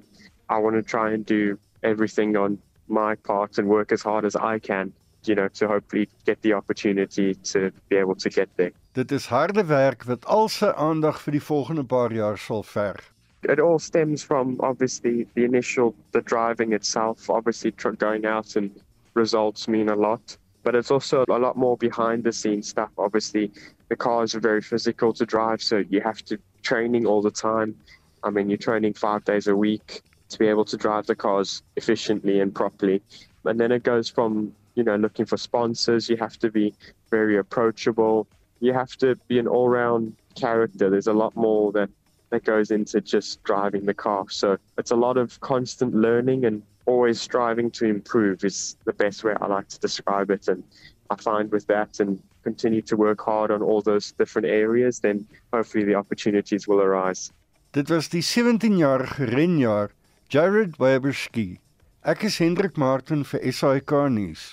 I want to try and do everything on my part and work as hard as I can, you know, to hopefully get the opportunity to be able to get there. Dit is harde werk wat al sy aandag vir die volgende paar jaar sal verg. It all stems from obviously the initial the driving itself. Obviously, going out and results mean a lot, but it's also a lot more behind the scenes stuff. Obviously, the cars are very physical to drive, so you have to training all the time. I mean, you're training five days a week to be able to drive the cars efficiently and properly. And then it goes from you know looking for sponsors. You have to be very approachable. You have to be an all-round character. There's a lot more that that goes into just driving the car. So it's a lot of constant learning and always striving to improve is the best way I like to describe it. And I find with that and continue to work hard on all those different areas, then hopefully the opportunities will arise. Dit was die 17-jarige renjaer Jared Weberski. Ek is Hendrik Martin vir SAK nuus.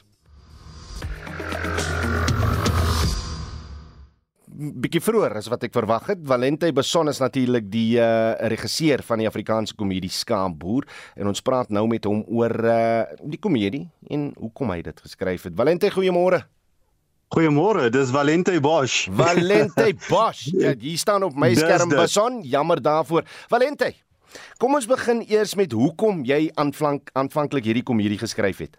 bietjie vroeër as wat ek verwag het. Valente Beson is natuurlik die uh, regisseur van die Afrikaanse komedie Skaamboer en ons praat nou met hom oor uh, die komedie en hoekom hy dit geskryf het. Valente, goeiemôre. Goeiemôre, dis Valente Bosch. Valente Bosch. Ja, hier staan op my Dis skerm dit. Beson. Jammer daarvoor. Valente. Kom ons begin eers met hoekom jy aanvank aanvanklik hierdie komedie geskryf het.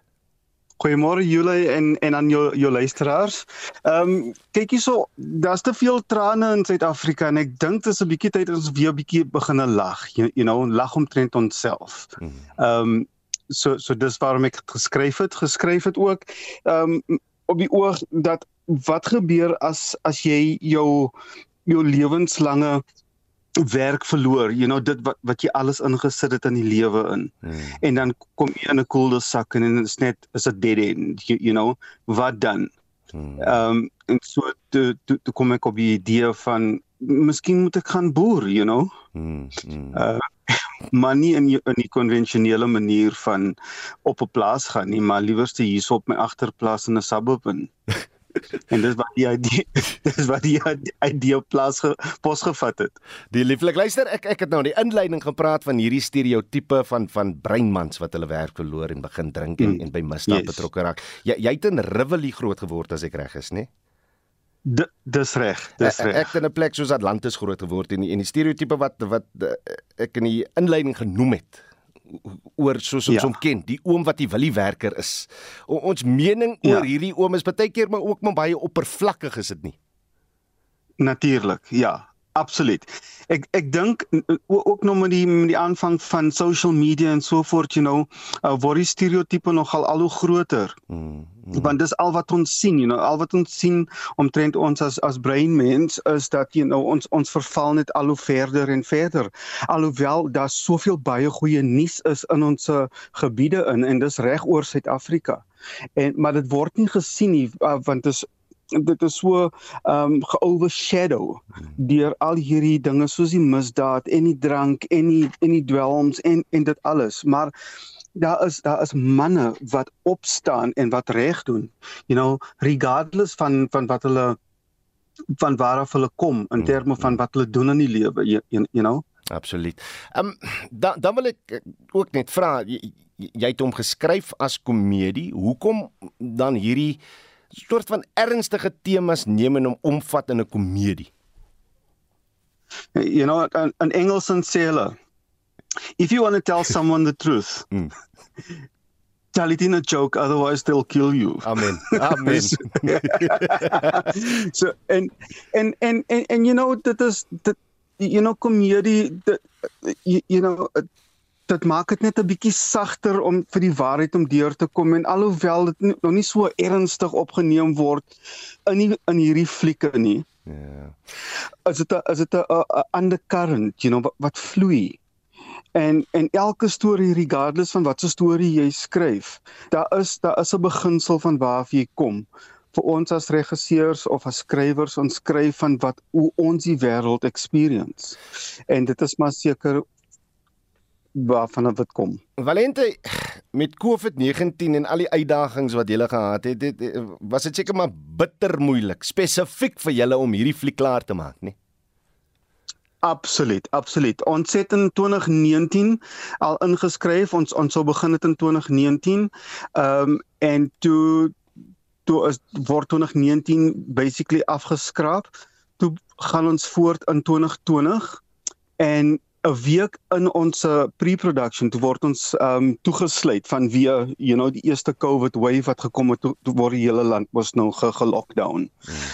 Goeiemôre Julie en en aan jou jou luisteraars. Ehm um, kyk hierso, daar's te veel trane in Suid-Afrika en ek dink dit is 'n bietjie tyd dat ons weer 'n bietjie begine lag. You, you know, lag omtrent onsself. Ehm um, so so dis waarom ek het geskryf het, geskryf het ook ehm um, op die oog dat wat gebeur as as jy jou jou lewenslange werk verloor, you know dit wat wat jy alles ingesit het in die lewe in. Hmm. En dan kom jy in 'n koelde sak en dit is net is 'n dead end, you, you know, wat dan? Ehm um, en so toe toe toe kom ek op die idee van miskien moet ek gaan boer, you know. Hmm. hmm. Uh maar nie in in die konvensionele manier van op 'n plaas gaan nie, maar liewerste hierso op my agterplaas in 'n suburb in. en dis wat die idee dis wat die idee plaas ge, pos gevat het. Die lieflik luister, ek ek het nou in die inleiding gepraat van hierdie stereotipe van van breinmans wat hulle werk verloor en begin drink en, Mm. en by misdaad Yes. betrokke raak. Jy jy het in Rivoli groot geword as ek reg is, né? D dis reg, dis reg. Ek het in 'n plek soos Atlantis groot geword en die, en die stereotipe wat wat uh, ek in die inleiding genoem het oor soos ons Ja. hom ken, die oom wat die williewerker is. O, ons mening oor Ja. hierdie oom is baie keer maar ook maar baie oppervlakkig is dit nie. Natuurlik, ja, absoluut. Ek ek dink n- o- ook nog met die met die aanvang van social media en so voort, you know, uh, word die stereotipe nogal al hoe groter. Mm, Want dis al wat ons sien, you know, al wat ons sien omtrent ons as as breinmens is dat you know ons ons verval net al hoe verder en verder. Alhoewel daar soveel baie goeie nuus is in ons gebiede in en dis reg oor Suid-Afrika. En maar dit word nie gesien nie want dit is dit is so ehm um, geovershadow deur al hierdie dinge soos die misdaad en die drank en die en die dwelms en en dit alles. Maar daar is daar is manne wat opstaan en wat reg doen. You know regardless van van wat hulle van waar af hulle kom in terme van wat hulle doen in die lewe you, you know? Absoluut. Ehm um, dan dan wil ek ook net vra jy, jy jy het hom geskryf as komedie. Hoekom dan hierdie soort van ernstige temas neem en hom omvat in 'n komedie? you know in, in Engels sê hulle if you want to tell someone the truth tell it in a joke otherwise they'll kill you. Amen. Amen. So en en en en, en you know dit is dit you know komedie dit you, you know dit maak dit net 'n bietjie sagter om vir die waarheid om deur te kom en alhoewel dit nie, nog nie so ernstig opgeneem word in die, in hierdie flieke nie. Ja. Is dit 'n is dit 'n undercurrent, you know, wat, wat vloei. En en elke storie regardless van watter storie jy skryf, daar is daar is 'n beginsel van waar jy kom. Vir ons as regisseurs of as skrywers ons skryf van wat hoe ons die wêreld experience. En dit is maar seker waarvan dit kom. Valente met COVID-19 en al die uitdagings wat julle gehad het, het was dit seker maar bitter moeilik spesifiek vir julle om hierdie fliek klaar te maak, nie? Absoluut, absoluut. Ons het in 2019 al ingeskryf. Ons ons sou begin het in 2019. Ehm um, en toe toe is word 2019 basically afgeskraap. Toe gaan ons voort in 2020 en 'n week in ons pre-production toe word ons ehm um, toegesluit van weer you know die eerste COVID wave wat gekom het toe, toe word die hele land mos nou ge-lockdown. Hmm.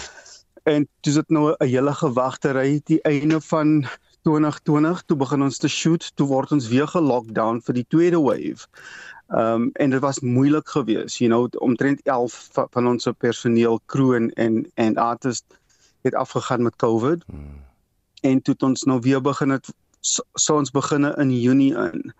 En dis dit nou 'n hele gewagtery die einde van 2020 toe begin ons te shoot toe word ons weer ge-lockdown vir die tweede wave. Ehm um, en dit was moeilik geweest, you know omtrent 11 van ons personeel crew en en, en artist het afgegaan met COVID. Hmm. En toe het ons nou weer begin het so, so ons beginne in Junie in.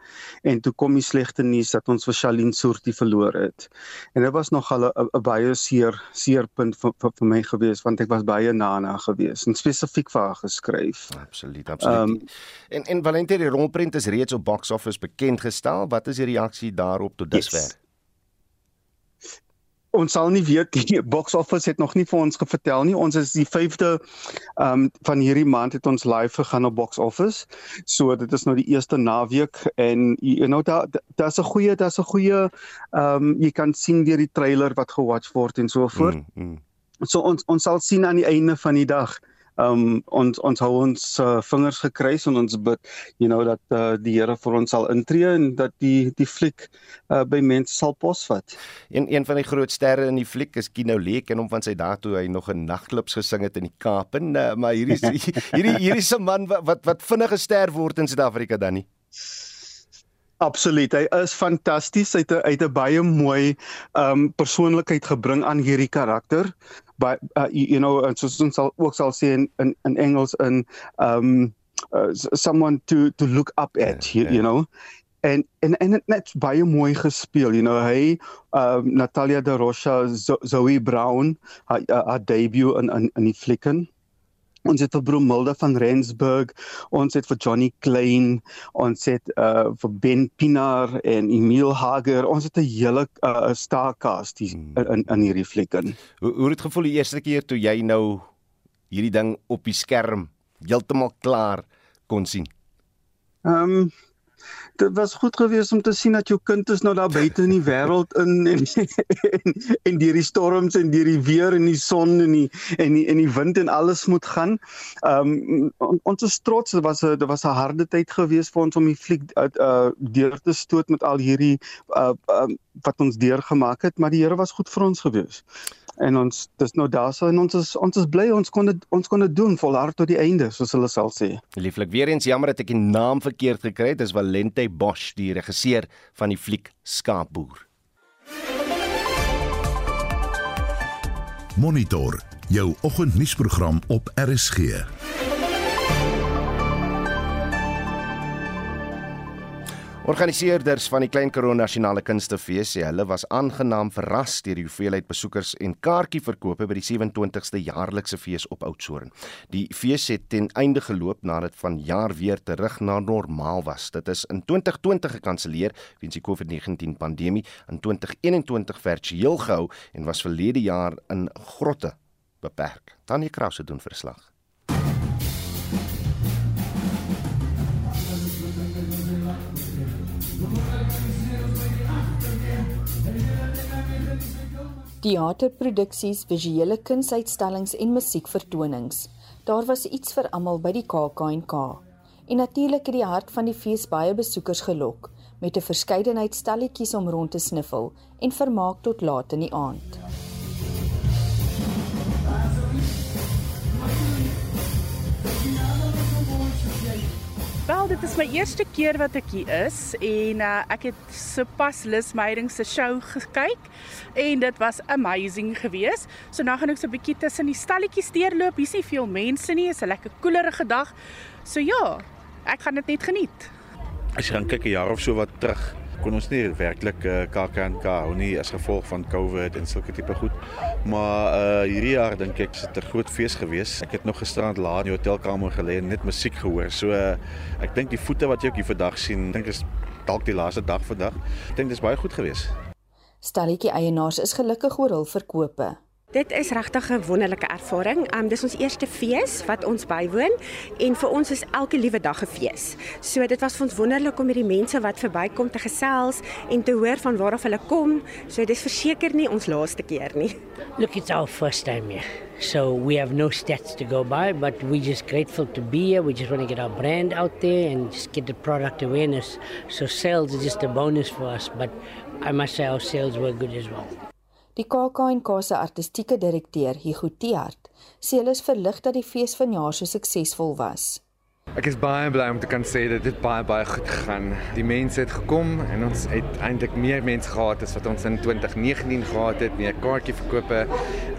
En toe kom die slegte nuus dat ons vir Shalien Soortie verloor het. En dit was nog 'n baie seer seerpunt vir, vir vir my gewees want ek was baie na gewees en spesifiek vir haar geskryf. Absoluut, absoluut. Um, en en Valentie die rolprent is reeds op box office bekend gestel. Wat is die reaksie daarop tot dusver? Yes ons sal nie weet die box office het nog nie vir ons gevertel nie. Ons is die 5de ehm um, van hierdie maand het ons live gegaan op box office. So dit is nou die eerste naweek en you know daar daar's 'n goeie daar's 'n goeie ehm um, jy kan sien deur die trailer wat gewatch word en so voort. Mm, mm. So ons ons sal sien aan die einde van die dag um ons ons hou ons uh, vingers gekruis en ons bid you know dat uh, die Here vir ons sal intree en dat die die fliek uh, by mense sal posvat. Een een van die groot sterre in die fliek is Kino Lee en hom van sy dae toe hy nog 'n nagklubs gesing het in die Kaap en uh, maar hierdie hierdie hierdie se man wat wat, wat vinnige ster word in Suid-Afrika dan nie. Absoluut. Hy is fantasties. Hy het 'n uit 'n baie mooi um persoonlikheid gebring aan hierdie karakter. But uh, you, you know, soos ons sal ook sal sê in in, in Engels in um uh, someone to to look up at, yeah, you, yeah. you know. En en en net baie mooi gespeel, you know. Hy um Natalia de Rocha, Zoe Brown, haar, haar debut in in in die flikken. Ons het vir Bromilde van Rensburg, ons het vir Johnny Klein, ons het uh vir Ben Pinaar en Emil Hager. Ons het 'n hele uh starcast hier hmm. in in hierdie fliek in. Hoe hoe het gevoel die eerste keer toe jy nou hierdie ding op die skerm heeltemal klaar kon sien? Ehm um, dit was goed geweest om te sien dat jou kind is nou daar buite in die wêreld in en en, en deur die storms en deur die weer en die son en die en die en die wind en alles moet gaan. Um, ons is trots, dit was 'n dit was 'n harde tyd geweest vir ons om die fliek uh, uh deur te stoot met al hierdie uh, uh wat ons deurgemaak het, maar die Here was goed vir ons geweest en ons dis nou daarso en ons is ons is bly ons kon dit ons kon dit doen volhard tot die einde soos hulle sal sê. Lieflik weer eens jammer dat ek die naam verkeerd gekry het. Dis Valente Bosch, die regisseur van die fliek Skaapboer. Monitor jou oggendnuusprogram op RSG. Organiseerders van die Klein Karoo Nasionale Kunstefees sê hulle was aangenaam verras deur die hoeveelheid besoekers en kaartjieverkope by die 27ste jaarlikse fees op Oudtshoorn. Die fees het ten einde geloop nadat van jaar weer terug na normaal was. Dit is in 2020 gekanselleer weens die COVID-19 pandemie, in 2021 virtueel gehou en was verlede jaar in grotte beperk. Tanya Krause doen verslag. Teaterproduksies, visuele kunsuitstallings en musiekvertonings. Daar was iets vir almal by die KAK&K. En natuurlik het die hart van die fees baie besoekers gelok met 'n verskeidenheid stalletjies om rond te sniffel en vermaak tot laat in die aand. Wel, dit is my eerste keer wat ek hier is en uh, ek het sopas Lis Meyding se show gekyk en dit was amazing geweest. So nou gaan ek so 'n bietjie tussen die stalletjies deurloop. Hier's nie veel mense nie, is 'n lekker koelerige dag. So ja, ek gaan dit net geniet. as jy gaan kyk 'n jaar of so wat terug, kon ons nie werklik uh, KAKNK hou nie as gevolg van COVID en sulke tipe goed. Maar uh hierdie jaar dink ek het 'n groot fees gewees. Ek het nog gisterand laat in die hotelkamer gelê en net musiek gehoor. So uh, ek dink die voete wat jy ook hier vandag sien, dink is dalk die laaste dag vandag. Ek dink dis baie goed gewees. Stalletjie eienaars is gelukkig oor hul verkope. Dit is regtig 'n wonderlike ervaring. Um dis ons eerste fees wat ons bywoon en vir ons is elke liewe dag 'n fees. So dit was vir ons wonderlik om met die mense wat verbykom te gesels en te hoor van waar af hulle kom. So dis verseker nie ons laaste keer nie. Look, it's our first time here. So we have no stats to go by, but we're just grateful to be here. We just want to get our brand out there and just get the product awareness. So sales is just a bonus for us, but I must say our sales were good as well. Die KAK&K se artistieke direkteur, Hugo Tiart, sê hulle is verlig dat die fees vanjaar so suksesvol was. Ek is baie bly om te kan sê dat dit baie baie goed gegaan. Die mense het gekom en ons het eintlik meer mense gehad as wat ons in 2019 gehad het, meer kaartjieverkope.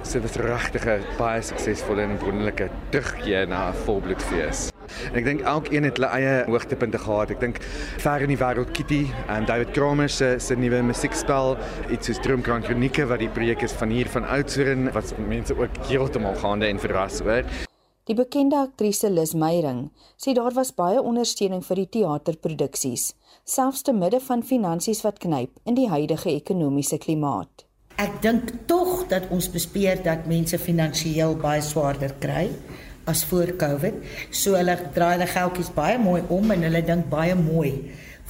So dit is regtig 'n baie suksesvolle en wonderlike terugkeer na 'n volbloedfees. En ek dink elkeen het hulle eie hoogtepunte gehad. Ek dink ver in die wêreld Kitty en David Kramer se se nuwe musiekspel, iets soos Droomkrank Kronieke wat die projek is van hier van Oudtshoorn wat mense ook heeltemal gaande en verras oor. Die bekende aktrise Lis Meyering sê daar was baie ondersteuning vir die teaterproduksies, selfs te midde van finansies wat knyp in die huidige ekonomiese klimaat. Ek dink tog dat ons bespeer dat mense finansiëel baie swaarder kry as voor Covid. So hulle draai hulle geldjies baie mooi om en hulle dink baie mooi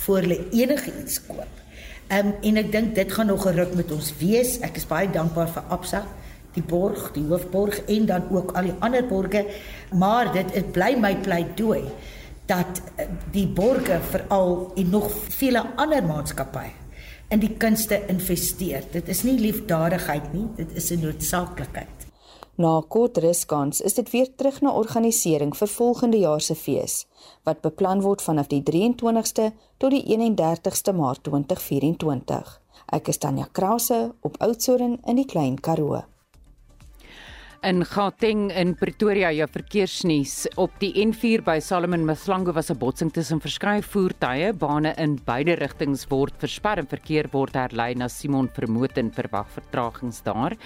voor hulle enigiets koop. Ehm um, en ek dink dit gaan nog 'n ruk met ons wees. Ek is baie dankbaar vir Absa, die borg, die hoofborg en dan ook al die ander borge, maar dit het bly my pleidooi dat eh, die borge veral en nog vele ander maatskappye in die kunste investeer. Dit is nie liefdadigheid nie, dit is 'n noodsaaklikheid. Na 'n kort ruskans is dit weer terug na organisering vir volgende jaar se fees wat beplan word vanaf die 23ste tot die 31ste Maart 2024. Ek is Tanya Krause op Oudtshoorn in die Klein Karoo. In Gauteng in Pretoria jou verkeersnuus op die N4 by Solomon Mthlangu was 'n botsing tussen verskeie voertuie. Bane in beide rigtings word versper en verkeer word herlei na Simon Vermoten verwag vertragings daar.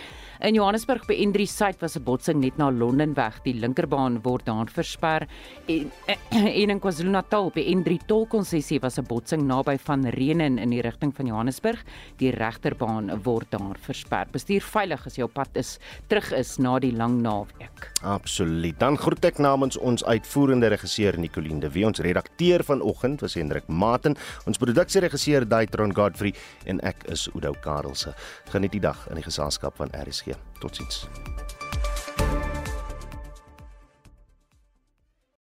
In Johannesburg by N3 suid was 'n botsing net na Londenweg. Die linkerbaan word daar versper en, en in KwaZulu-Natal by N3 tolkonsessie was 'n botsing naby van Renen in die rigting van Johannesburg. Die regterbaan word daar versper. Bestuur veilig as jy op pad is terug is na die lang naweek. Absoluut. Dan groet ek namens ons uitvoerende regisseur Nicoline de Wie, ons redakteur vanoggend was Hendrik Maten, ons produksieregisseur Daitron Godfrey en ek is Udo Karelse. Geniet die dag in die geselskap van RSG. Tot ziens.